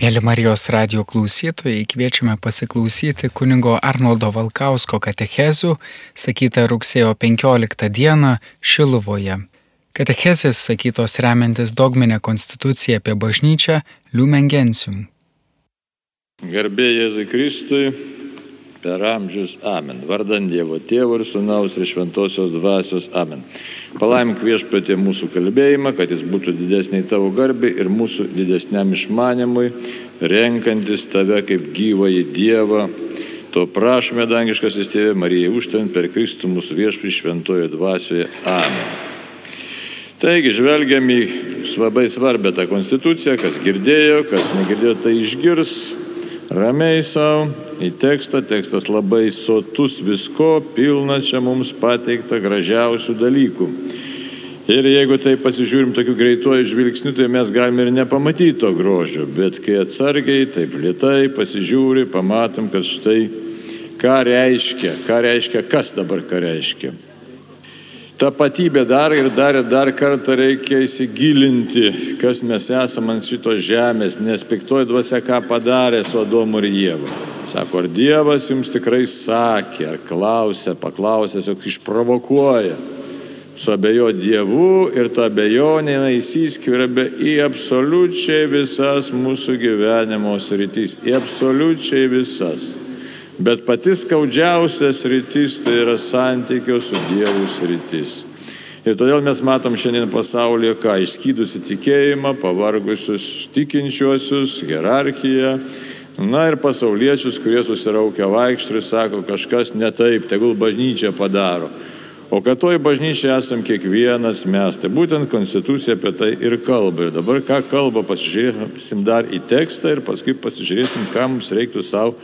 Mėly Marijos radio klausytojai, kviečiame pasiklausyti kunigo Arnoldo Valkausko katechezių, sakytą rugsėjo 15 dieną Šiluvoje. Katechezės sakytos remiantis dogminę konstituciją apie bažnyčią Lumen Gentium. Garbė Jėzui Kristui, per amžius Amen. Vardant Dievo Tėvo ir Sūnaus ir Šventosios Dvasios Amen. Palaimink viešpatė mūsų kalbėjimą, kad jis būtų didesniai tavo garbė ir mūsų didesniam išmanimui, renkantis tave kaip gyvąjį Dievą. To prašome, dangiškasis tėvė Marijai, užtent per Kristų mūsų viešpį šventojo dvasioje. Amen. Taigi, žvelgiam į labai svarbę tą konstituciją, kas girdėjo, kas negirdėjo, tai išgirs ramiai savo į tekstą. Tekstas labai sotus visko, pilna čia mums pateikta gražiausių dalykų. Ir jeigu tai pasižiūrim tokiu greituoju žvilgsniu, tai mes galime ir nepamatyti to grožio, bet kai atsargiai, taip lietai pasižiūri, pamatom, kad štai ką reiškia, ką reiškia, kas dabar ką reiškia tapatybė dar ir dar ir dar kartą reikia įsigilinti, kas mes esame ant šitos žemės, nes piktoji dvasia ką padarė su Adomu ir Jėva. Sako, ar Dievas jums tikrai sakė, ar klausė, paklausė, tiesiog išprovokuoja. Suabejo Dievu ir ta abejonė įsiskverbia į absoliučiai visas mūsų gyvenimo sritys, į absoliučiai visas. Bet pati skaudžiausias rytis tai yra santykio su Dievu rytis. Ir todėl mes matom šiandien pasaulyje, ką išskydusi tikėjimą, pavargusius tikinčiuosius, hierarchiją, na ir pasauliečius, kurie susiraukia vaikščių ir sako, kažkas ne taip, tegul bažnyčia padaro. O kad toj bažnyčia esam kiekvienas mes, tai būtent konstitucija apie tai ir kalba. Ir dabar ką kalba, pasižiūrėsim dar į tekstą ir paskui pasižiūrėsim, ką mums reiktų savo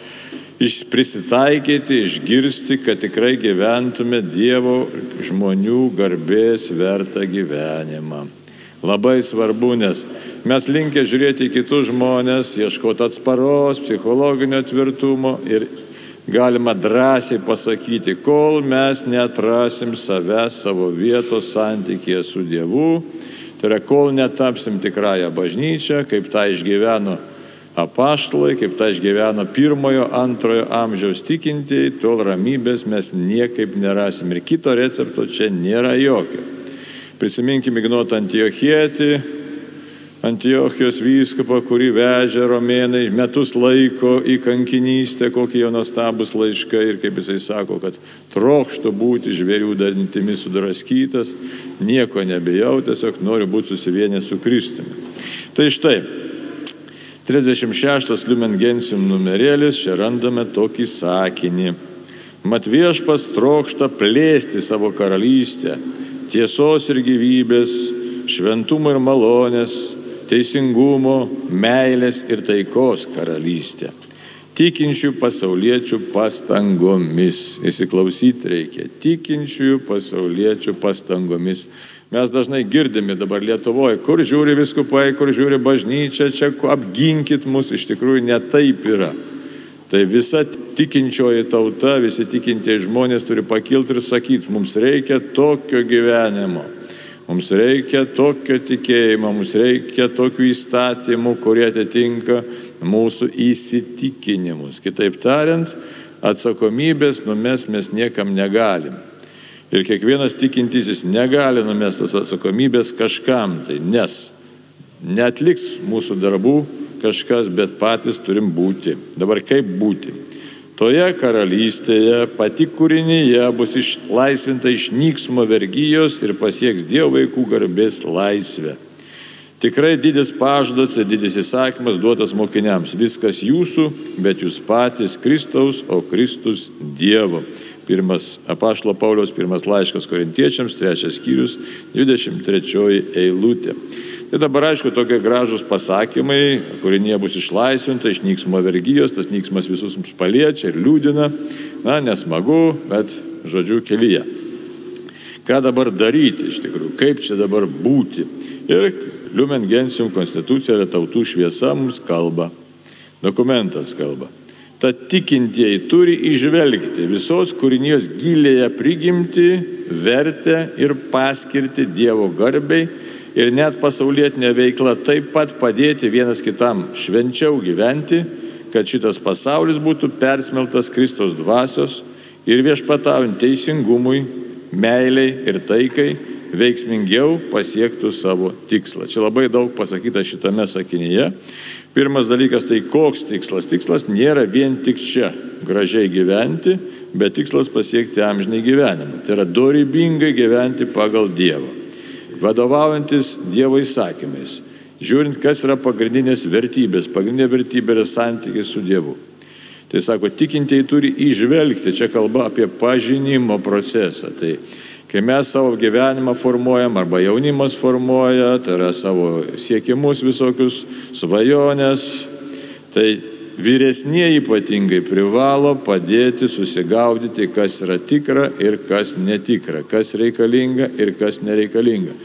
prisitaikyti, išgirsti, kad tikrai gyventume Dievo žmonių garbės vertą gyvenimą. Labai svarbu, nes mes linkę žiūrėti į kitus žmonės, ieškoti atsparos, psichologinio tvirtumo ir galima drąsiai pasakyti, kol mes netrasim savęs savo vietos santykėje su Dievu, tai yra kol netapsim tikrąją bažnyčią, kaip tą išgyveno apaštalai, kaip tą išgyveno pirmojo, antrojo amžiaus tikintieji, tol ramybės mes niekaip nerasim. Ir kito recepto čia nėra jokio. Prisiminkime Ignotą Antiochietį, Antiochijos vyskupą, kurį vežė romėnai metus laiko į kankinystę, kokie jo nuostabus laiškai ir kaip jisai sako, kad trokštų būti žvėrių dantimis sudraskytas, nieko nebejau, tiesiog noriu būti susivienęs su Kristumi. Tai štai, 36 Lumen Gentium numerėlis, čia randame tokį sakinį. Mat viešpas trokšta plėsti savo karalystę, tiesos ir gyvybės, šventumo ir malonės, teisingumo, meilės ir taikos karalystę. Tikinčių pasauliečių pastangomis. Įsiklausyti reikia. Tikinčių pasauliečių pastangomis. Mes dažnai girdime dabar Lietuvoje, kur žiūri viskupai, kur žiūri bažnyčia, čia apginkit mus, iš tikrųjų ne taip yra. Tai visa tikinčioji tauta, visi tikintieji žmonės turi pakilti ir sakyti, mums reikia tokio gyvenimo, mums reikia tokio tikėjimo, mums reikia tokių įstatymų, kurie atitinka mūsų įsitikinimus. Kitaip tariant, atsakomybės numes mes niekam negalim. Ir kiekvienas tikintysis negali numesti tos atsakomybės kažkam tai, nes netliks mūsų darbų kažkas, bet patys turim būti. Dabar kaip būti? Toje karalystėje pati kūrinyje bus išlaisvinta iš nyksmo vergyjos ir pasieks Dievo vaikų garbės laisvę. Tikrai didis pažadas ir didis įsakymas duotas mokiniams. Viskas jūsų, bet jūs patys Kristaus, o Kristus Dievo. Pirmas apaštalo Pauliaus pirmas laiškas korintiečiams, trečias skyrius, 23 eilutė. Tai dabar aišku tokie gražus pasakymai, kurie bus išlaisvinta iš nyksmo vergyjos, tas nyksmas visus mums paliečia ir liūdina, na, nesmagu, bet žodžiu kelyje. Ką dabar daryti iš tikrųjų, kaip čia dabar būti. Ir Liumen Gentium konstitucija yra tautų šviesa mums kalba, dokumentas kalba. Tad tikintieji turi išvelgti visos kūrinijos gilėje prigimti, vertę ir paskirti Dievo garbei ir net pasaulietinė veikla taip pat padėti vienas kitam švenčiau gyventi, kad šitas pasaulis būtų persmeltas Kristos dvasios ir viešpataujant teisingumui, meiliai ir taikai veiksmingiau pasiektų savo tikslą. Čia labai daug pasakyta šitame sakinyje. Pirmas dalykas tai koks tikslas. Tikslas nėra vien tik čia gražiai gyventi, bet tikslas pasiekti amžinai gyvenimą. Tai yra dorybingai gyventi pagal Dievą. Vadovaujantis Dievo įsakymais. Žiūrint, kas yra pagrindinės vertybės. Pagrindinė vertybė yra santykis su Dievu. Tai sako, tikintieji turi išvelgti, čia kalba apie pažinimo procesą. Tai kai mes savo gyvenimą formuojam arba jaunimas formuoja, tai yra savo siekimus visokius, svajonės, tai vyresnieji ypatingai privalo padėti susigaudyti, kas yra tikra ir kas netikra, kas reikalinga ir kas nereikalinga.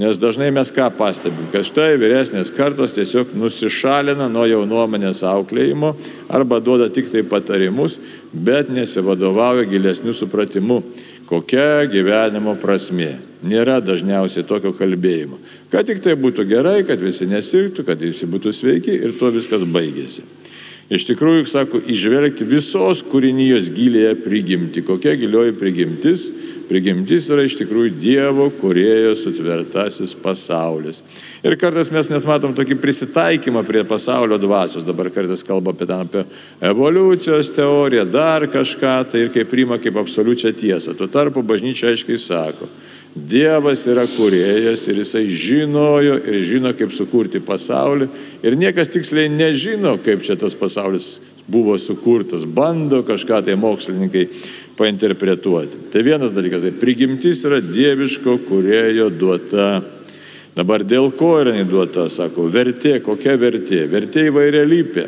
Nes dažnai mes ką pastebim, kad štai vyresnės kartos tiesiog nusišalina nuo jaunuomenės auklėjimo arba duoda tik tai patarimus, bet nesivadovauja gilesnių supratimų, kokia gyvenimo prasme. Nėra dažniausiai tokio kalbėjimo. Kad tik tai būtų gerai, kad visi nesirgtų, kad visi būtų sveiki ir tuo viskas baigėsi. Iš tikrųjų, sako, išvelgti visos kūrinijos gilėje prigimti. Kokia gilioji prigimtis? Prigimtis yra iš tikrųjų Dievo kurėjo sutvertasis pasaulis. Ir kartais mes net matom tokį prisitaikymą prie pasaulio dvasios. Dabar kartais kalba apie, ten, apie evoliucijos teoriją, dar kažką, tai ir kaip priima kaip absoliučią tiesą. Tuo tarpu bažnyčia aiškiai sako, Dievas yra kuriejas ir jisai žinojo ir žino, kaip sukurti pasaulį. Ir niekas tiksliai nežino, kaip šitas pasaulis buvo sukurtas. Bando kažką tai mokslininkai painterpretuoti. Tai vienas dalykas, tai prigimtis yra dieviško kuriejo duota. Dabar dėl ko yra neduota, sako, vertė, kokia vertė? Vertė įvairialypė.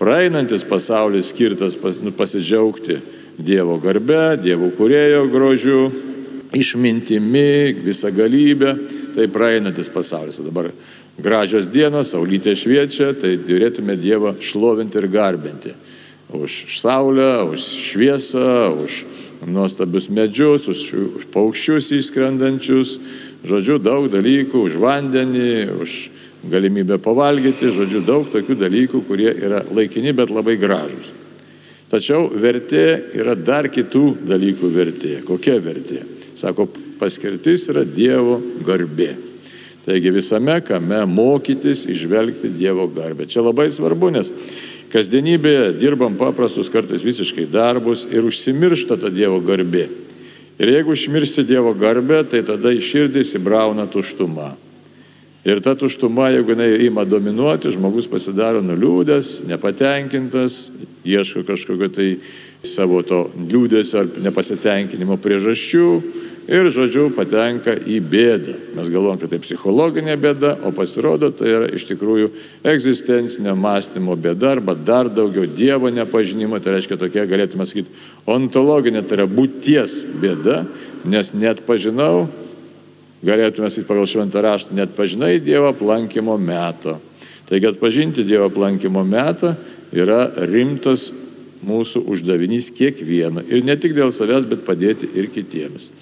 Praeinantis pasaulis skirtas pas, nu, pasidžiaugti Dievo garbe, Dievo kuriejo grožiu, išmintimi, visą galybę, tai praeinantis pasaulis. Dabar gražios dienos, saulytė šviečia, tai turėtume Dievą šlovinti ir garbinti. Už saulę, už šviesą, už nuostabius medžius, už, už paukščius įskrendančius, žodžiu, daug dalykų, už vandenį, už galimybę pavalgyti, žodžiu, daug tokių dalykų, kurie yra laikini, bet labai gražus. Tačiau vertė yra dar kitų dalykų vertė. Kokia vertė? Sako, paskirtis yra Dievo garbė. Taigi visame, kame mokytis, išvelgti Dievo garbę. Čia labai svarbu, nes kasdienybėje dirbam paprastus kartais visiškai darbus ir užsimiršta ta Dievo garbė. Ir jeigu užmiršti Dievo garbę, tai tada iš širdį įsibrauna tuštuma. Ir ta tuštuma, jeigu jinai ima dominuoti, žmogus pasidaro nuliūdęs, nepatenkintas, ieško kažkokio tai savo to liūdėsio ar nepasitenkinimo priežasčių ir, žodžiu, patenka į bėdą. Mes galvom, kad tai psichologinė bėda, o pasirodo, tai yra iš tikrųjų egzistencinio mąstymo bėda arba dar daugiau Dievo nepažinimo, tai reiškia tokia, galėtume sakyti, ontologinė, tai yra būties bėda, nes net pažinau, galėtume sakyti pagal šventą raštą, net pažinai Dievo aplankimo meto. Taigi atpažinti Dievo aplankimo metą yra rimtas mūsų uždavinys kiekvieno. Ir ne tik dėl savęs, bet padėti ir kitiems.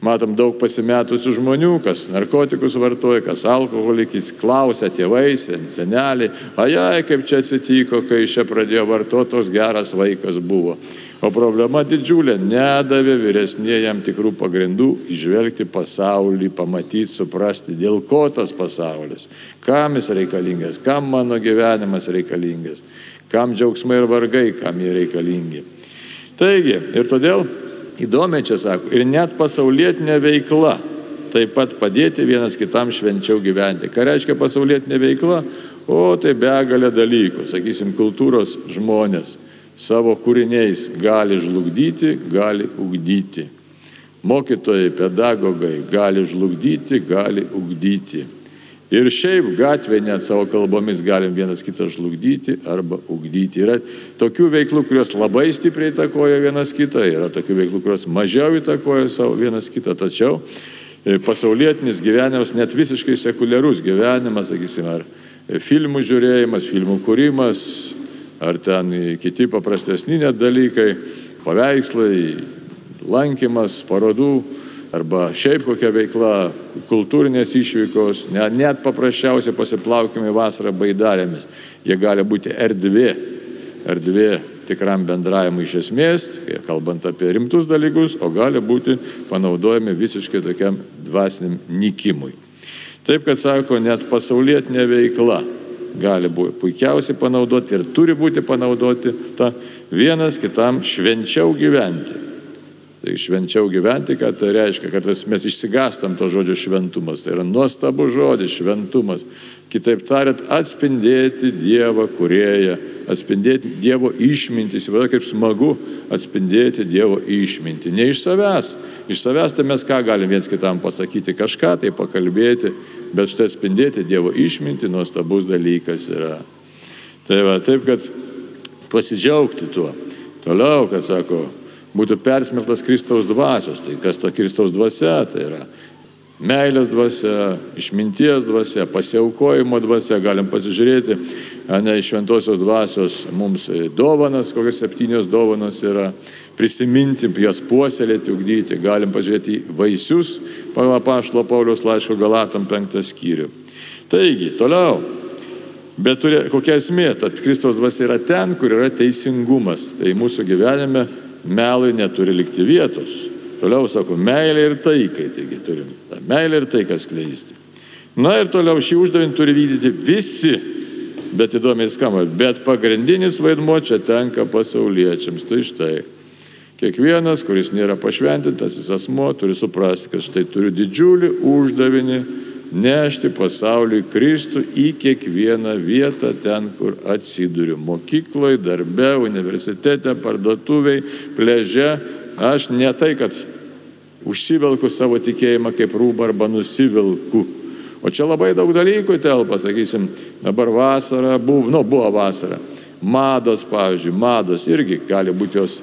Matom daug pasimetusių žmonių, kas narkotikus vartoja, kas alkoholį, kits klausia tėvai, seneliai, ajai, kaip čia atsitiko, kai čia pradėjo vartoti, tos geras vaikas buvo. O problema didžiulė, nedavė vyresnėjam tikrų pagrindų išvelgti pasaulį, pamatyti, suprasti, dėl ko tas pasaulis, kam jis reikalingas, kam mano gyvenimas reikalingas, kam džiaugsmai ir vargai, kam jie reikalingi. Taigi, ir todėl įdomiai čia sako, ir net pasaulietinė veikla taip pat padėti vienas kitam švenčiau gyventi. Ką reiškia pasaulietinė veikla? O tai begalė dalykų, sakysim, kultūros žmonės savo kūriniais gali žlugdyti, gali ugdyti. Mokytojai, pedagogai gali žlugdyti, gali ugdyti. Ir šiaip gatvėje net savo kalbomis galim vienas kitą žlugdyti arba ugdyti. Yra tokių veiklų, kurios labai stipriai įtakoja vienas kitą, yra tokių veiklų, kurios mažiau įtakoja savo vienas kitą, tačiau e, pasaulietinis gyvenimas, net visiškai sekuliarus gyvenimas, sakysime, ar filmų žiūrėjimas, filmų kūrimas, ar ten kiti paprastesni net dalykai, paveikslai, lankymas, parodų arba šiaip kokia veikla, kultūrinės išvykos, net, paprasčiausiai pasiplaukimai vasarą baidarėmis. Jie gali būti erdvė, erdvė tikram bendravimui iš esmės, kalbant apie rimtus dalykus, o gali būti panaudojami visiškai tokiam dvasiniam nikimui. Taip, kad sako, net pasaulietinė veikla gali būti puikiausiai panaudoti ir turi būti panaudoti ta vienas kitam švenčiau gyventi. Tai švenčiau gyventi, ką tai reiškia, kad mes išsigastam to žodžio šventumas. Tai yra nuostabus žodis šventumas. Kitaip tariant, atspindėti Dievą kurėją, atspindėti Dievo išmintį. Įsivaizduoju, kaip smagu atspindėti Dievo išmintį. Ne iš savęs. Iš savęs tai mes ką galim viens kitam pasakyti, kažką tai pakalbėti, bet štai atspindėti Dievo išmintį nuostabus dalykas yra. Tai va, taip, kad pasidžiaugti tuo. Toliau, kad sako, būtų persmeltas Kristaus dvasios. Tai kas ta Kristaus dvasia? Tai yra meilės dvasia, išminties dvasia, pasiaukojimo dvasia. Galim pasižiūrėti, ne iš šventosios dvasios mums dovanas, kokios septynios dovanas yra, prisiminti, jas puoselėti, ugdyti. Galim pažiūrėti vaisius, pagal Paštlo Paulius laiško Galatam penktą skyrių. Taigi, toliau. Bet turi, kokia esmė, tad Kristaus dvasia yra ten, kur yra teisingumas. Tai mūsų gyvenime melui neturi likti vietos. Toliau sako, meilė ir taikai, taigi turim tą meilę ir taiką skleisti. Na ir toliau šį uždavinį turi vykdyti visi, bet įdomiai skamba, bet pagrindinis vaidmo čia tenka pasauliečiams. Tai štai, kiekvienas, kuris nėra pašventintas, jis asmo turi suprasti, kad štai turiu didžiulį uždavinį nešti pasauliui Kristų į kiekvieną vietą ten, kur atsiduriu. Mokykloje, darbe, universitete, parduotuviai, pleže. Aš ne tai, kad užsivelku savo tikėjimą kaip rūbą arba nusivilku. O čia labai daug dalykų telpa, sakysim, dabar vasara, buvo, nu, buvo vasara. Mados, pavyzdžiui, mados irgi gali būti jos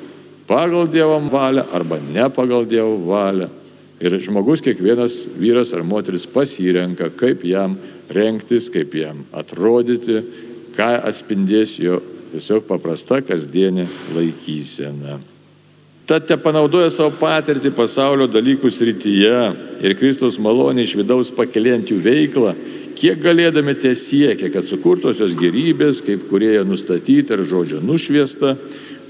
pagal Dievo valią arba ne pagal Dievo valią. Ir žmogus, kiekvienas vyras ar moteris pasirenka, kaip jam renktis, kaip jam atrodyti, ką atspindės jo tiesiog paprasta kasdienė laikysena. Tad te panaudoja savo patirtį pasaulio dalykų srityje ir Kristus malonė iš vidaus pakeliant jų veiklą, kiek galėdami tie siekia, kad sukurtosios gerybės, kaip kurieja nustatyti ir žodžio nušviesta,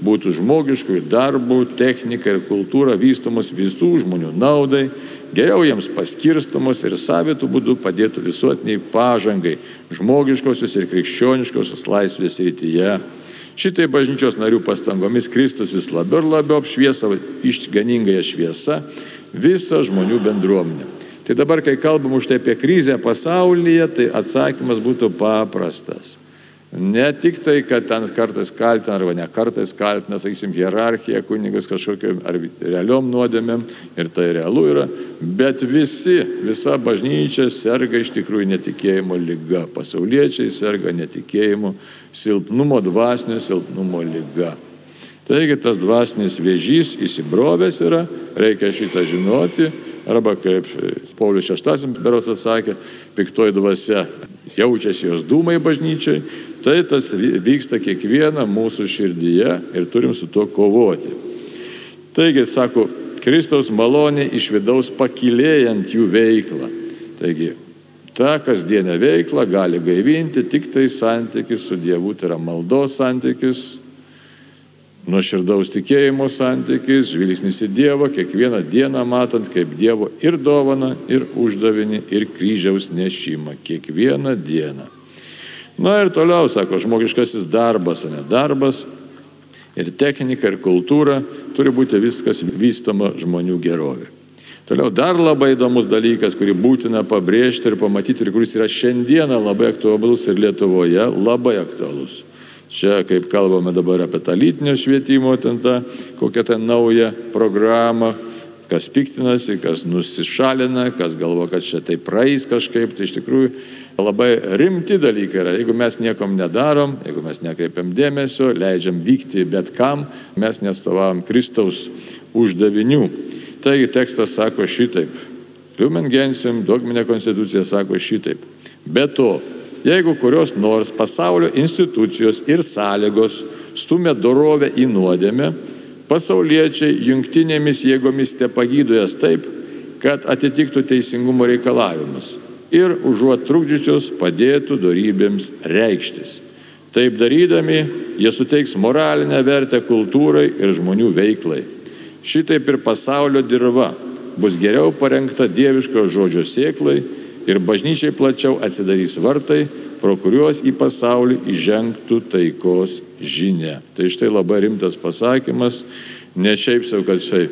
būtų žmogiškų darbų, technika ir kultūra vystomos visų žmonių naudai, geriau jiems paskirstomos ir savitų būdų padėtų visuotiniai pažangai žmogiškosios ir krikščioniškosios laisvės rytyje. Šitai bažnyčios narių pastangomis Kristus vis labiau ir labiau apšviesa išganingąją šviesą visą žmonių bendruomenę. Tai dabar, kai kalbam už tai apie krizę pasaulyje, tai atsakymas būtų paprastas. Ne tik tai, kad ten kartais kaltina arba ne kartais kaltina, sakysim, hierarchija kunigas kažkokiam ar realiom nuodėmėm ir tai realu yra, bet visi, visa bažnyčia serga iš tikrųjų netikėjimo lyga. Pasauliečiai serga netikėjimo silpnumo, dvasinio silpnumo lyga. Taigi tas dvasinis vėžys įsibrovęs yra, reikia šitą žinoti, arba kaip Paulius VI berots atsakė, piktoji dvasia jaučiasi jos dūmai bažnyčiai, tai tas vyksta kiekvieną mūsų širdyje ir turim su tuo kovoti. Taigi, sako, Kristaus malonė iš vidaus pakilėjant jų veiklą. Taigi, tą kasdienę veiklą gali gaivinti tik tai santykis su Dievu, tai yra maldos santykis, nuoširdaus tikėjimo santykis, žvilgsnis į Dievą, kiekvieną dieną matant kaip Dievo ir dovana, ir uždavinį, ir kryžiaus nešimą. Kiekvieną dieną. Na ir toliau, sako, žmogiškasis darbas, ne darbas. Ir technika, ir kultūra turi būti viskas vystoma žmonių gerovė. Toliau dar labai įdomus dalykas, kurį būtina pabrėžti ir pamatyti, ir kuris yra šiandieną labai aktualus ir Lietuvoje labai aktualus. Čia, kaip kalbame dabar apie tą lytinio švietimo, ten tą kokią tą naują programą, kas piktinasi, kas nusišalina, kas galvo, kad čia tai praeis kažkaip, tai iš tikrųjų labai rimti dalykai yra. Jeigu mes niekom nedarom, jeigu mes nekreipiam dėmesio, leidžiam vykti bet kam, mes nestovavom Kristaus uždavinių. Taigi tekstas sako šitaip. Liumen Gensim, dogminė konstitucija sako šitaip. Be to, jeigu kurios nors pasaulio institucijos ir sąlygos stumia dorovę į nuodėmę, pasauliečiai jungtinėmis jėgomis te pagydo jas taip, kad atitiktų teisingumo reikalavimus ir užuot trukdžiusios padėtų darybėms reikštis. Taip darydami, jie suteiks moralinę vertę kultūrai ir žmonių veiklai. Šitaip ir pasaulio dirba bus geriau parengta dieviško žodžio sėklai ir bažnyčiai plačiau atsidarys vartai, pro kuriuos į pasaulį įžengtų taikos žinia. Tai štai labai rimtas pasakymas, ne šiaip savo, kad štai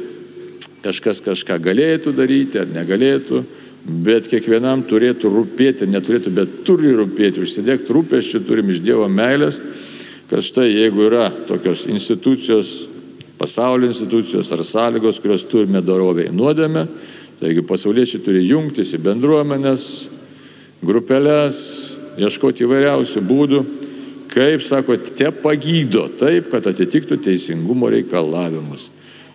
kažkas kažką galėtų daryti ar negalėtų, bet kiekvienam turėtų rūpėti, neturėtų, bet turi rūpėti, užsidėkti rūpeščių turim iš Dievo meilės, kad štai jeigu yra tokios institucijos, pasaulio institucijos ar sąlygos, kurios turime dorovę į nuodėmę, taigi pasauliečiai turi jungtis į bendruomenės, grupelės, ieškoti įvairiausių būdų, kaip, sako, te pagydo taip, kad atitiktų teisingumo reikalavimus.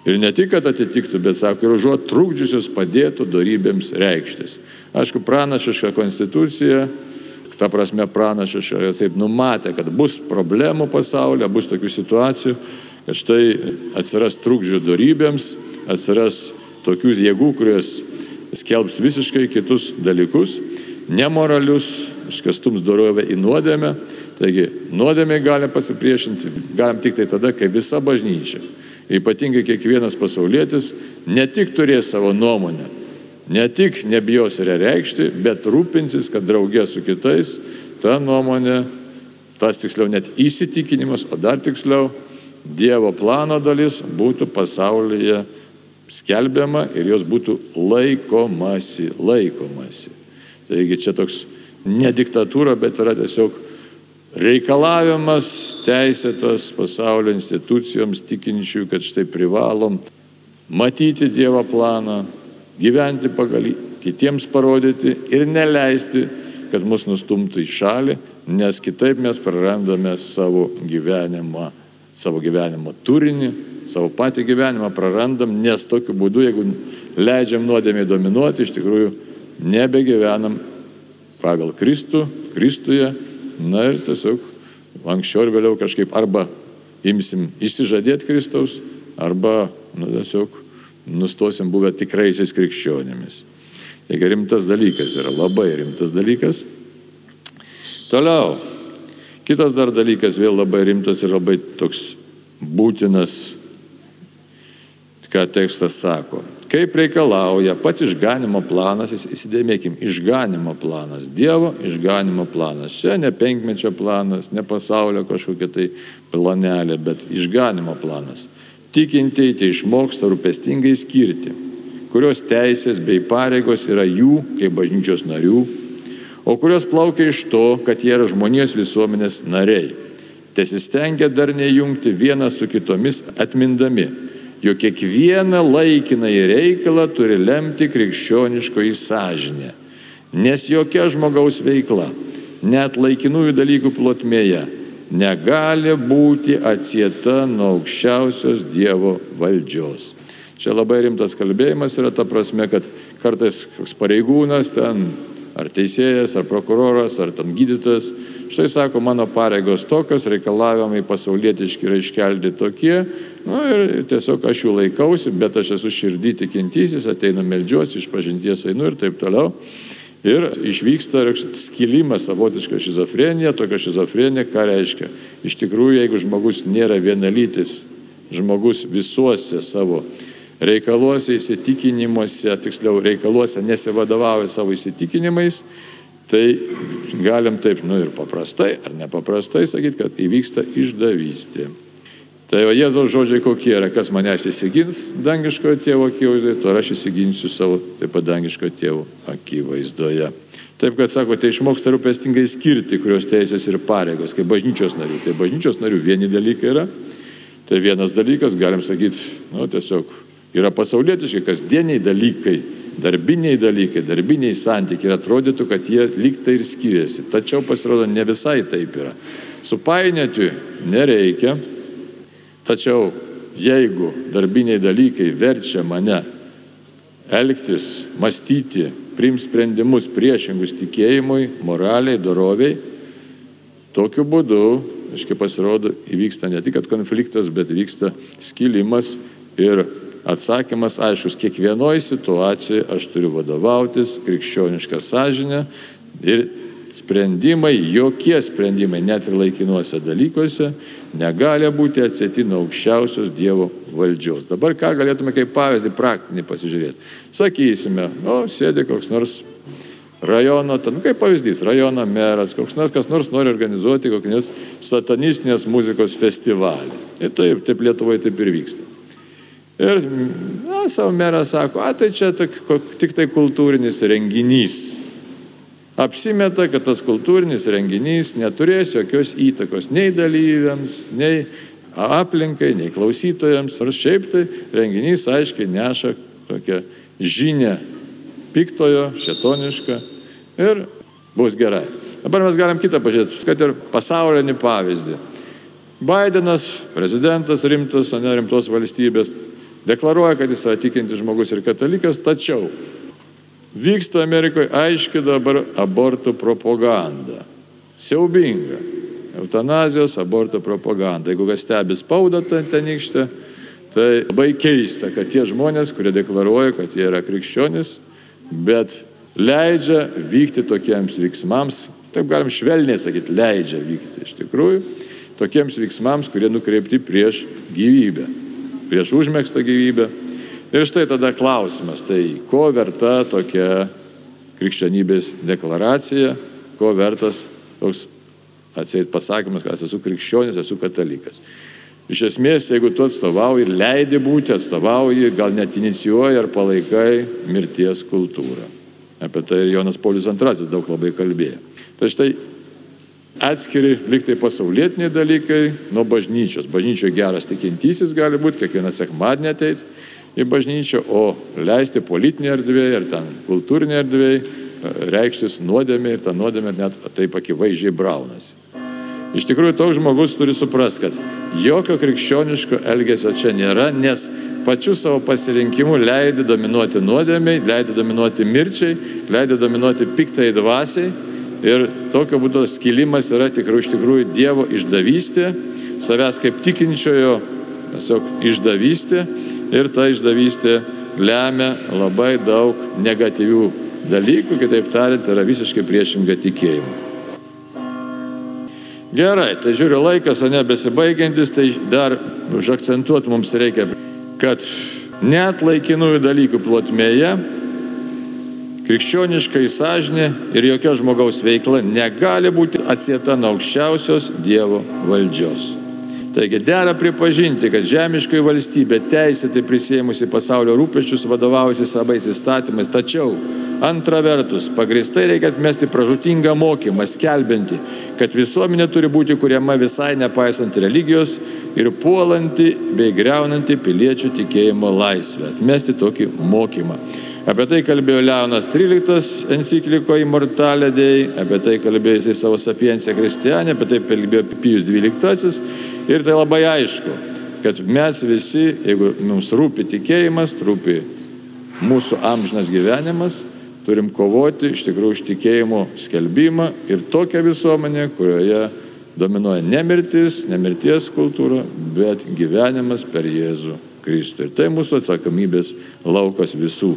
Ir ne tik, kad atitiktų, bet, sako, ir užuot trukdžiusius padėtų darybėms reikštis. Aišku, pranašiška konstitucija, ta prasme pranašiška, taip numatė, kad bus problemų pasaulyje, bus tokių situacijų, kad štai atsiras trukdžių darybėms, atsiras tokių jėgų, kurios skelbs visiškai kitus dalykus, nemoralius, iškastums dorovę į nuodėmę. Taigi, nuodėmė gali pasipriešinti, galim tik tai tada, kai visa bažnyčia ypatingai kiekvienas pasaulietis, ne tik turės savo nuomonę, ne tik nebijos ją reikšti, bet rūpinsis, kad draugė su kitais ta nuomonė, tas tiksliau net įsitikinimas, o dar tiksliau Dievo plano dalis būtų pasaulyje skelbiama ir jos būtų laikomasi, laikomasi. Taigi čia toks ne diktatūra, bet yra tiesiog reikalavimas teisėtas pasaulio institucijoms tikinčių, kad štai privalom matyti Dievo planą, gyventi pagal jį, kitiems parodyti ir neleisti, kad mus nustumtų į šalį, nes kitaip mes prarandame savo gyvenimą, savo gyvenimo turinį, savo patį gyvenimą prarandam, nes tokiu būdu, jeigu leidžiam nuodėmė dominuoti, iš tikrųjų nebegyvenam pagal Kristų, Kristuje Na ir tiesiog anksčiau ir vėliau kažkaip arba imsim išsižadėti Kristaus, arba nu, tiesiog nustosim buvę tikraisiais krikščionėmis. Taigi rimtas dalykas yra, labai rimtas dalykas. Toliau, kitas dar dalykas vėl labai rimtas ir labai toks būtinas, ką tekstas sako. Kaip reikalauja pats išganimo planas, įsidėmėkim, išganimo planas, Dievo išganimo planas. Čia ne penkmečio planas, ne pasaulio kažkokia tai planelė, bet išganimo planas. Tikintieji tai išmoksta rūpestingai skirti, kurios teisės bei pareigos yra jų kaip bažnyčios narių, o kurios plaukia iš to, kad jie yra žmonijos visuomenės nariai. Tesistengia dar nejungti vieną su kitomis atmindami jog kiekvieną laikinąjį reikalą turi lemti krikščioniškoji sąžinė. Nes jokia žmogaus veikla, net laikinųjų dalykų plotmėje, negali būti atsieta nuo aukščiausios Dievo valdžios. Čia labai rimtas kalbėjimas yra ta prasme, kad kartais koks pareigūnas ten ar teisėjas, ar prokuroras, ar ten gydytojas. Štai sako, mano pareigos tokios, reikalavimai pasaulietiški yra iškelti tokie. Nu, ir tiesiog aš jų laikausi, bet aš esu širdį tikintysis, ateinu meldžiuosi, iš pažinties einu ir taip toliau. Ir išvyksta skilimas, savotiška šizofrenija, tokia šizofrenija, ką reiškia. Iš tikrųjų, jeigu žmogus nėra vienalytis, žmogus visuose savo reikaluose, įsitikinimuose, tiksliau reikaluose nesivadovauja savo įsitikinimais, tai galim taip, nu ir paprastai ar nepaprastai sakyti, kad įvyksta išdavystė. Tai o Jėzaus žodžiai kokie yra, kas manęs įsigins dangiškojo tėvo akivaizdoje, to aš įsiginsiu savo taip pat dangiškojo tėvo akivaizdoje. Taip, kad sako, tai išmoksta rūpestingai skirti, kurios teisės ir pareigos, kaip bažnyčios narių. Tai bažnyčios narių vieni dalykai yra. Tai vienas dalykas, galim sakyti, nu, tiesiog Yra pasaulietiški kasdieniai dalykai, darbiniai dalykai, darbiniai santykiai ir atrodytų, kad jie lygtai ir skiriasi. Tačiau pasirodo, ne visai taip yra. Supainioti nereikia, tačiau jeigu darbiniai dalykai verčia mane elgtis, mąstyti, priimti sprendimus priešingus tikėjimui, moraliai, doroviai, tokiu būdu, aiškiai pasirodo, įvyksta ne tik konfliktas, bet vyksta skilimas ir atsakymas aiškus, kiekvienoje situacijoje aš turiu vadovautis krikščionišką sąžinę ir sprendimai, jokie sprendimai, net ir laikinuose dalykuose, negali būti atsėti nuo aukščiausios Dievo valdžios. Dabar ką galėtume kaip pavyzdį praktinį pasižiūrėti. Sakysime, o sėdi koks nors rajono, ten, nu, kaip pavyzdys, rajono meras, koks nors, kas nors nori organizuoti kokį nors satanistinės muzikos festivalį. Ir taip, taip Lietuvoje taip ir vyksta. Ir na, savo meras sako, a tai čia tik, tik tai kultūrinis renginys. Apsimeta, kad tas kultūrinis renginys neturės jokios įtakos nei dalyviams, nei aplinkai, nei klausytojams. Ar šiaip tai renginys aiškiai neša tokią žinę piktojo, šetonišką ir bus gerai. Dabar mes galim kitą pažiūrėti, kad ir pasaulinį pavyzdį. Bidenas, prezidentas rimtas, ne rimtos valstybės, deklaruoja, kad jis yra tikintis žmogus ir katalikas, tačiau vyksta Amerikoje aiški dabar abortų propaganda. Siaubinga. Eutanazijos, abortų propaganda. Jeigu kas stebi spaudą tenykštę, tai labai keista, kad tie žmonės, kurie deklaruoja, kad jie yra krikščionis, bet leidžia vykti tokiems veiksmams, taip galim švelniai sakyti, leidžia vykti iš tikrųjų, tokiems veiksmams, kurie nukreipti prieš gyvybę, prieš užmėgstą gyvybę. Ir štai tada klausimas, tai ko verta tokia krikščionybės deklaracija, ko vertas toks atseit pasakymas, kad esu krikščionis, esu katalikas. Iš esmės, jeigu tu atstovauji leidi būti, atstovauji, gal net inicijuoji ar palaikai mirties kultūrą. Apie tai ir Jonas Paulius II daug labai kalbėjo. Tai štai atskiri liktai pasaulietiniai dalykai nuo bažnyčios. Bažnyčioje geras tikintysis gali būti, kiekvieną sekmadienį ateiti į bažnyčią, o leisti politinė erdvėje ir ten kultūrinė erdvėje reikštis nuodėmė ir ta nuodėmė net taip akivaizdžiai braunasi. Iš tikrųjų, toks žmogus turi suprasti, kad jokio krikščioniško elgesio čia nėra, nes pačiu savo pasirinkimu leidai dominuoti nuodėmiai, leidai dominuoti mirčiai, leidai dominuoti piktai dvasiai ir tokio būdo skilimas yra tikrųjų, iš tikrųjų Dievo išdavystė, savęs kaip tikinčiojo tiesiog išdavystė ir ta išdavystė lemia labai daug negatyvių dalykų, kitaip tariant, yra visiškai priešinga tikėjimui. Gerai, tai žiūriu laikas, o ne besibaigiantis, tai dar užakcentuoti mums reikia, kad net laikinųjų dalykų plotmėje krikščioniškai sąžinė ir jokia žmogaus veikla negali būti atsieta nuo aukščiausios Dievo valdžios. Taigi dera pripažinti, kad žemiškoji valstybė teisėtai prisėmusi pasaulio rūpeščius vadovaujasi savais įstatymais, tačiau Antra vertus, pagristai reikia atmesti pražutingą mokymą, skelbinti, kad visuomenė turi būti kuriama visai nepaisant religijos ir puolanti bei greunanti piliečių tikėjimo laisvę. Atmesti tokį mokymą. Apie tai kalbėjo Leonas XIII enciklikoje Immortalė Dei, apie tai kalbėjo jisai savo sapienciją Kristianė, apie tai kalbėjo Pijus XII ir tai labai aišku, kad mes visi, jeigu mums rūpi tikėjimas, rūpi mūsų amžinas gyvenimas, turim kovoti iš tikrųjų už tikėjimo skelbimą ir tokią visuomenę, kurioje dominuoja ne mirtis, ne mirties kultūra, bet gyvenimas per Jėzų Kristų. Ir tai mūsų atsakomybės laukas visų.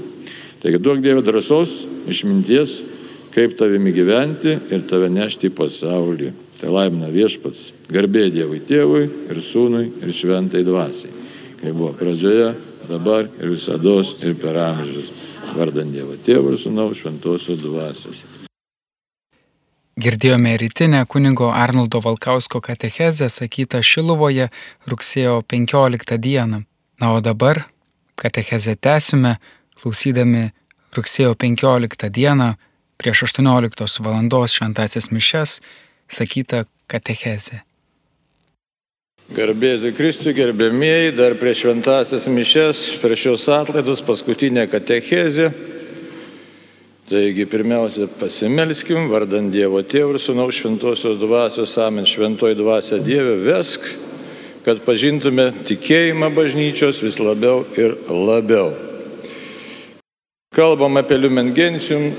Taigi duok Dievo drąsos, išminties, kaip tavimi gyventi ir tave nešti į pasaulį. Tai laimina viešpats, garbė Dievui Tėvui ir Sūnui ir Šventai Dvasiai. Kaip buvo pradžioje, dabar ir visada ir per amžius. Vardant Dievo Tėvų ir Sūnaus Šventosios Dvasios. Girdėjome rytinę kunigo Arnoldo Valkausko katechezę sakytą Šiluvoje rugsėjo 15 dieną. Na o dabar katechezę tęsime, klausydami rugsėjo 15 dieną prieš 18 val. šventasias mišes sakytą katechezę. Garbėsiu Kristui, gerbėmieji, dar prieš šventasias mišes, prieš šios atlaidus, paskutinė katechezė. Taigi pirmiausia, pasimelskim, vardant Dievo Tėvų ir Sūnaus šventosios dvasios, amen šventoji dvasia Dieve, vesk, kad pažintume tikėjimą bažnyčios vis labiau ir labiau. Kalbam apie Lumengensium,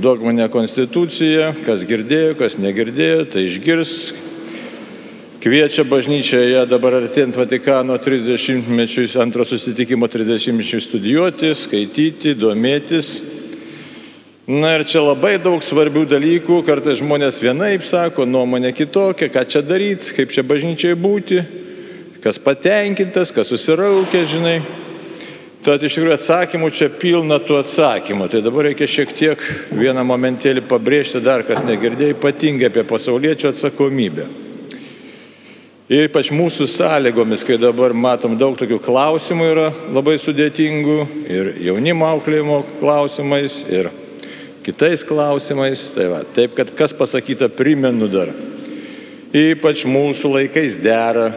dogminę konstituciją, kas girdėjo, kas negirdėjo, tai išgirs, kviečia bažnyčioje dabar artėjant Vatikano 30-mečiui, antro susitikimo 30-mečiui studijuoti, skaityti, domėtis. Na ir čia labai daug svarbių dalykų, kartais žmonės vienaip sako, nuomonė kitokia, ką čia daryti, kaip čia bažnyčiai būti, kas patenkintas, kas susiraukė, žinai. Tad iš tikrųjų atsakymų čia pilna tų atsakymų. Tai dabar reikia šiek tiek vieną momentėlį pabrėžti dar, kas negirdėjo, ypatingai apie pasaulietčio atsakomybę. Ir ypač mūsų sąlygomis, kai dabar matom daug tokių klausimų yra labai sudėtingų ir jaunimo auklėjimo klausimais, ir kitais klausimais. Tai va, taip, kad kas pasakyta, primenu dar. Ypač mūsų laikais dera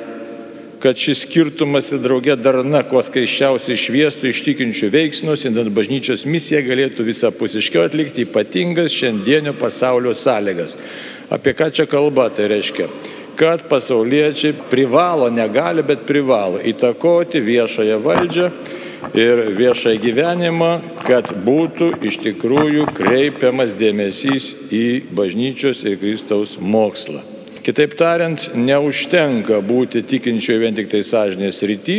kad šis skirtumas ir draugė darna, kuo skaiščiausiai šviestų iš tikinčių veiksmus, indant bažnyčios misiją galėtų visapusiškiau atlikti ypatingas šiandienio pasaulio sąlygas. Apie ką čia kalba, tai reiškia, kad pasauliečiai privalo, negali, bet privalo įtakoti viešąją valdžią ir viešąjį gyvenimą, kad būtų iš tikrųjų kreipiamas dėmesys į bažnyčios ir Kristaus mokslą. Kitaip tariant, neužtenka būti tikinčiojo vien tik tai sąžinės rytį,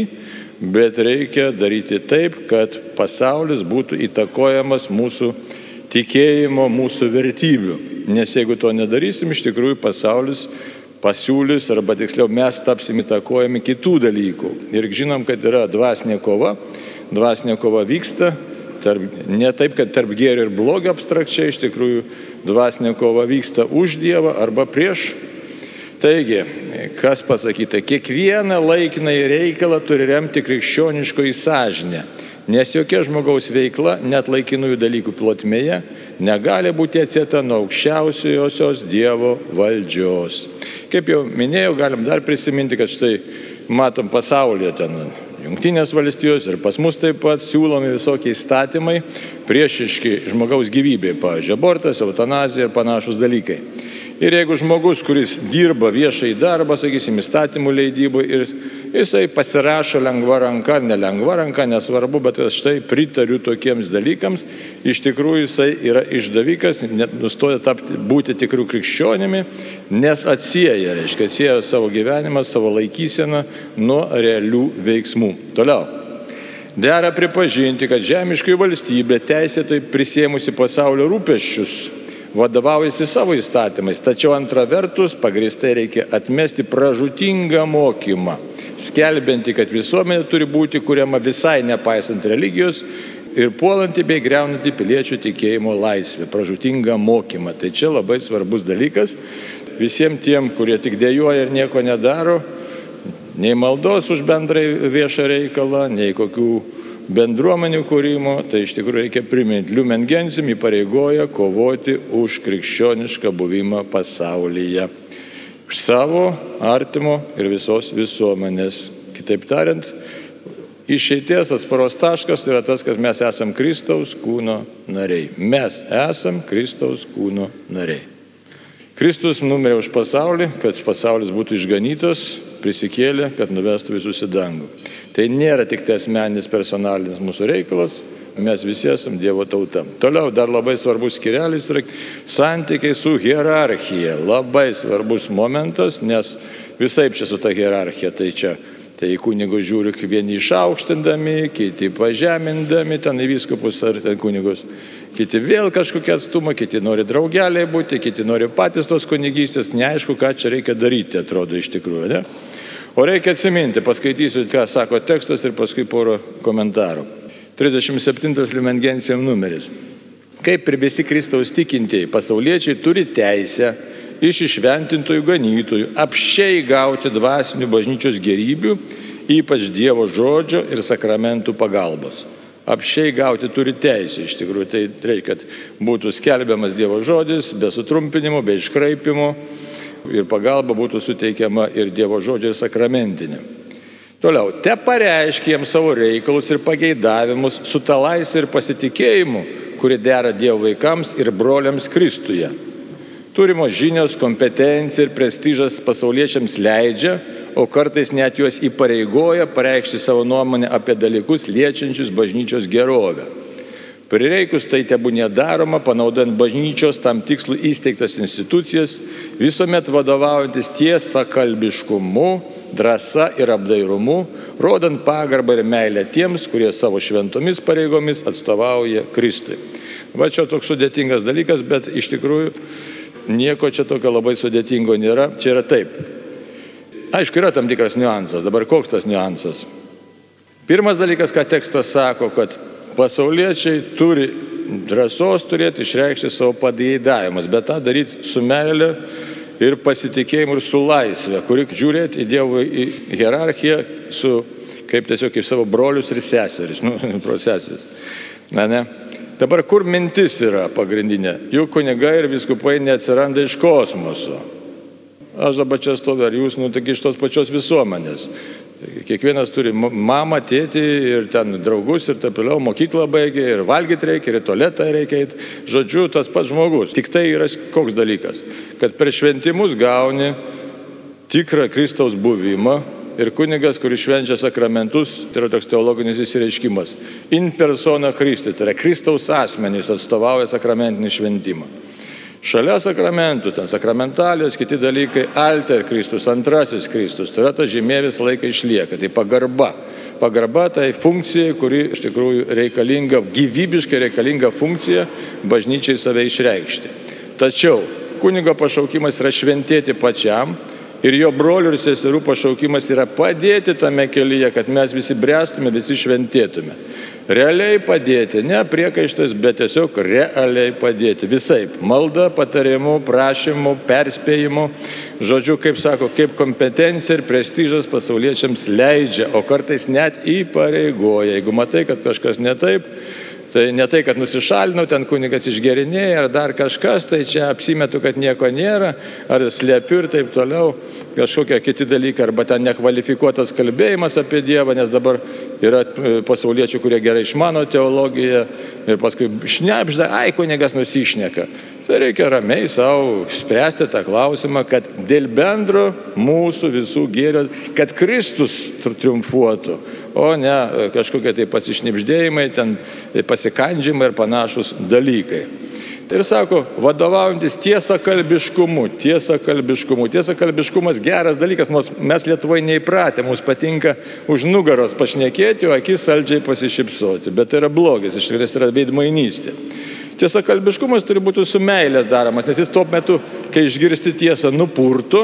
bet reikia daryti taip, kad pasaulis būtų įtakojamas mūsų tikėjimo, mūsų vertybių. Nes jeigu to nedarysim, iš tikrųjų pasaulis pasiūlys, arba tiksliau mes tapsim įtakojami kitų dalykų. Ir žinom, kad yra dvasinė kova, dvasinė kova vyksta, tarp, ne taip, kad tarp gėrio ir blogio abstrakčiai, iš tikrųjų dvasinė kova vyksta už Dievą arba prieš Taigi, kas pasakyta, kiekvieną laikinai reikalą turi remti krikščioniškoji sąžinė, nes jokia žmogaus veikla, net laikinųjų dalykų plotmėje, negali būti atsieta nuo aukščiausiosios Dievo valdžios. Kaip jau minėjau, galim dar prisiminti, kad štai matom pasaulyje ten Junktinės valstijos ir pas mus taip pat siūlomi visokie įstatymai priešiški žmogaus gyvybei, pavyzdžiui, abortas, eutanazija ir panašus dalykai. Ir jeigu žmogus, kuris dirba viešai darbą, sakysim, įstatymų leidybų ir jisai pasirašo lengva ranka, nelengva ranka, nesvarbu, bet štai pritariu tokiems dalykams, iš tikrųjų jisai yra išdavikas, nustoja tapti, būti tikrų krikščionimi, nes atsieja, reiškia, atsieja savo gyvenimą, savo laikyseną nuo realių veiksmų. Toliau. Dera pripažinti, kad žemiškai valstybė teisėtai prisėmusi pasaulio rūpeščius vadovaujasi savo įstatymais, tačiau antra vertus pagristai reikia atmesti pražutingą mokymą, skelbianti, kad visuomenė turi būti kuriama visai nepaisant religijos ir puolanti bei greunanti piliečių tikėjimo laisvę, pražutingą mokymą. Tai čia labai svarbus dalykas visiems tiem, kurie tik dėjoja ir nieko nedaro, nei maldos už bendrai viešą reikalą, nei kokių bendruomenių kūrimo, tai iš tikrųjų reikia priminti, Liumen Gensim įpareigoja kovoti už krikščionišką buvimą pasaulyje. Už savo, artimo ir visos visuomenės. Kitaip tariant, išeities atsparos taškas yra tas, kad mes esam Kristaus kūno nariai. Mes esam Kristaus kūno nariai. Kristus numirė už pasaulį, kad pasaulis būtų išganytas, prisikėlė, kad nuvestų visus į dangų. Tai nėra tik tai asmeninis personalinis mūsų reikalas, mes visi esame Dievo tauta. Toliau dar labai svarbus skirelis yra santykiai su hierarchija. Labai svarbus momentas, nes visai čia su ta hierarchija. Tai čia Tai į kunigus žiūri vieni išaukštindami, kiti pažemindami, ten į viskupus ar ten kunigus. Kiti vėl kažkokie atstumą, kiti nori draugeliai būti, kiti nori patys tos kunigystės, neaišku, ką čia reikia daryti, atrodo iš tikrųjų. Ne? O reikia atsiminti, paskaitysiu, ką sako tekstas ir paskui porą komentarų. 37 Liumengencijam numeris. Kaip ir visi Kristaus tikintieji pasauliečiai turi teisę iš išventintojų ganytojų apšiai gauti dvasinių bažnyčios gerybių, ypač Dievo žodžio ir sakramentų pagalbos. Apšiai gauti turi teisę, iš tikrųjų tai reikia, kad būtų skelbiamas Dievo žodis be sutrumpinimo, be iškraipimo ir pagalba būtų suteikiama ir Dievo žodžio ir sakramentinė. Toliau, te pareiškia jiems savo reikalus ir pageidavimus su ta laisvė ir pasitikėjimu, kuri dera Dievo vaikams ir broliams Kristuje. Turimos žinios, kompetencija ir prestižas pasauliečiams leidžia, o kartais net juos įpareigoja pareikšti savo nuomonę apie dalykus liečiančius bažnyčios gerovę. Prireikus tai tebu nedaroma, panaudojant bažnyčios tam tikslų įsteigtas institucijas, visuomet vadovaujantis tiesa kalbiškumu, drąsa ir apdairumu, rodant pagarbą ir meilę tiems, kurie savo šventomis pareigomis atstovauja Kristui. Va čia toks sudėtingas dalykas, bet iš tikrųjų nieko čia tokio labai sudėtingo nėra. Čia yra taip. Aišku, yra tam tikras niuansas. Dabar koks tas niuansas? Pirmas dalykas, ką tekstas sako, kad pasauliečiai turi drąsos turėti išreikšti savo padėdavimus, bet tą daryti su meile ir pasitikėjimu ir su laisvė, kuri žiūrėti į Dievo į hierarchiją su, kaip tiesiog kaip savo brolius ir seseris, nu, procesis. Na, ne. Dabar kur mintis yra pagrindinė? Juk kunigai ir viskupai neatsiranda iš kosmoso. Aš dabar čia stoviu, ar jūs, nu, tik iš tos pačios visuomenės. Kiekvienas turi mamą, tėtį ir ten draugus ir taip toliau, mokyklą baigė ir valgyti reikia, ir į tualetą reikia eiti. Žodžiu, tas pats žmogus. Tik tai yra koks dalykas, kad per šventimus gauni tikrą Kristaus buvimą ir kunigas, kuris švenčia sakramentus, tai yra toks teologinis įsireiškimas. In persona Kristi, tai yra Kristaus asmenys atstovauja sakramentinį šventimą. Šalia sakramentų, ten sakramentalijos, kiti dalykai, alter Kristus, antrasis Kristus, tai yra ta žymė visą laiką išlieka, tai pagarba. Pagarba tai funkcija, kuri iš tikrųjų reikalinga, gyvybiškai reikalinga funkcija bažnyčiai save išreikšti. Tačiau kunigo pašaukimas yra šventėti pačiam ir jo brolių ir seserų pašaukimas yra padėti tame kelyje, kad mes visi brestume, visi šventėtume realiai padėti, ne priekaištais, bet tiesiog realiai padėti. Visai - malda, patarimu, prašymu, perspėjimu, žodžiu, kaip sako, kaip kompetencija ir prestižas pasauliečiams leidžia, o kartais net įpareigoja. Jeigu matai, kad kažkas ne taip, Tai ne tai, kad nusišalinau, ten kunigas išgerinėja ar dar kažkas, tai čia apsimetu, kad nieko nėra, ar slėpiu ir taip toliau, kažkokie kiti dalykai, arba ten nekvalifikuotas kalbėjimas apie Dievą, nes dabar yra e, pasauliečių, kurie gerai išmano teologiją ir paskui šnepžda, ai kunigas nusišneka. Tai reikia ramiai savo spręsti tą klausimą, kad dėl bendro mūsų visų gėrio, kad Kristus triumfuotų, o ne e, kažkokie tai pasišnipždėjimai, ten pasikandžiamai ir panašus dalykai. Tai ir sako, vadovaujantis tiesa kalbiškumu, tiesa kalbiškumu. Tiesa kalbiškumas geras dalykas, mes Lietuvoje neįpratę, mums patinka už nugaros pašnekėti, o akis saldžiai pasišypsoti. Bet tai yra blogis, iš tikrųjų tai yra veidmainystė. Tiesa, kalbiškumas turi būti su meilės daromas, nes jis tuo metu, kai išgirsti tiesą, nupurtų,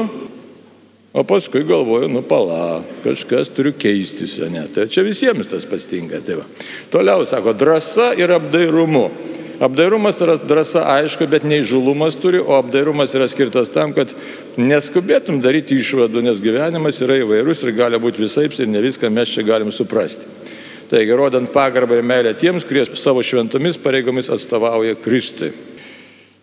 o paskui galvoju, nu pala, kažkas turiu keistis, ne? Tai čia visiems tas pastinga. Tai va. Toliau sako, drąsa ir apdairumu. Apdairumas yra drąsa, aišku, bet neįžulumas turi, o apdairumas yra skirtas tam, kad neskubėtum daryti išvadų, nes gyvenimas yra įvairus ir gali būti visaips ir ne viską mes čia galim suprasti. Taigi, rodant pagarbą ir meilę tiems, kurie savo šventomis pareigomis atstovauja Kristui.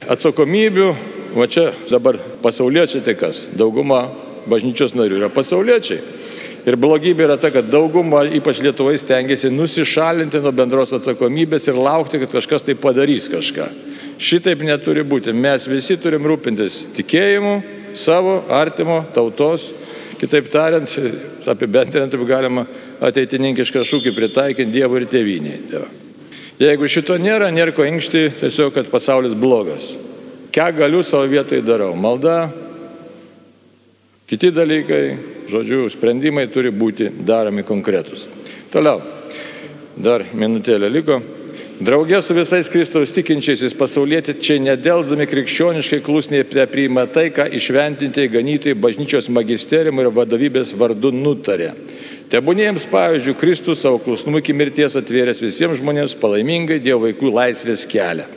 Atsakomybių, va čia dabar pasauliečiai tai kas? Dauguma bažnyčios narių yra pasauliečiai. Ir blogybė yra ta, kad dauguma, ypač Lietuvai, stengiasi nusišalinti nuo bendros atsakomybės ir laukti, kad kažkas tai padarys kažką. Šitaip neturi būti. Mes visi turim rūpintis tikėjimu, savo, artimo, tautos. Kitaip tariant, apibendrinant, taip galima ateitininkišką šūkį pritaikyti Dievui ir tėviniai. Tai Jeigu šito nėra, nėra ko inkšti, tiesiog, kad pasaulis blogas. Ką galiu savo vietoje darau? Malda, kiti dalykai, žodžiu, sprendimai turi būti daromi konkretus. Toliau, dar minutėlė liko. Draugė su visais Kristaus tikinčiaisiais pasauliečiai nedėlzami krikščioniškai klusniai priima tai, ką išventinti ganytojai bažnyčios magisteriumų ir vadovybės vardu nutarė. Tebūnėjams, pavyzdžiui, Kristus savo klusnumu iki mirties atvėręs visiems žmonėms palaimingai Dievo vaikų laisvės kelią.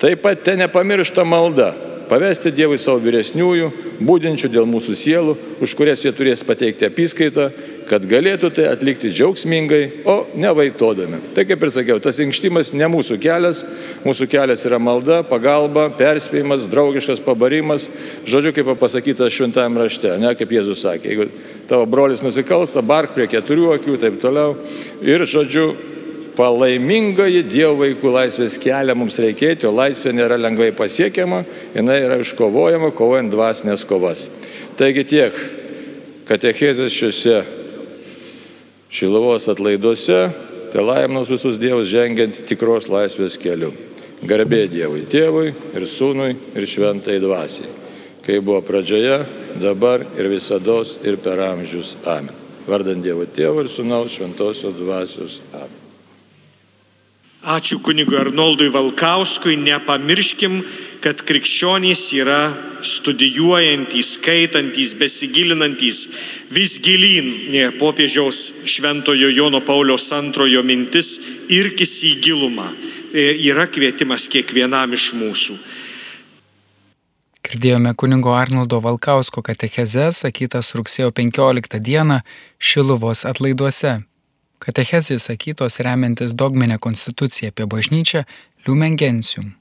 Taip pat ten nepamiršta malda pavesti Dievui savo vyresniųjų, būdinčių dėl mūsų sielų, už kurias jie turės pateikti apskaitą, kad galėtų tai atlikti džiaugsmingai, o ne vaitodami. Tai kaip ir sakiau, tas inkštimas ne mūsų kelias, mūsų kelias yra malda, pagalba, perspėjimas, draugiškas pabarimas, žodžiu, kaip pasakyta šventajame rašte, ne kaip Jėzus sakė, jeigu tavo brolis nusikalsta, bark prie keturių akių, taip toliau. Ir, žodžiu, palaimingoji Dievo vaikų laisvės kelią mums reikėti, o laisvė nėra lengvai pasiekiama, jinai yra iškovojama, kovojant dvasinės kovas. Taigi tiek katechezės šiuose Šilovos atlaiduose te laimnos visus Dievus žengiant tikros laisvės keliu. Garbė Dievui Tėvui ir Sūnui ir Šventai Dvasiai, kai buvo pradžioje, dabar ir visada ir per amžius. Amen. Vardant Dievo Tėvų ir Sūnaus Šventosios Dvasios. Amen. Ačiū kunigui Arnoldui Valkauskui, nepamirškim, kad krikščionys yra studijuojantys, skaitantys, besigilinantys vis gilyn popiežiaus šventojo Jono Pauliaus antrojo mintis irkis į gilumą. E, yra kvietimas kiekvienam iš mūsų. Girdėjome kunigo Arnoldo Valkausko katecheze, sakytas rugsėjo 15 dieną Šiluvos atlaiduose. Katechezės sakytos remiantis dogminę konstituciją apie bažnyčią Liumen Gentium.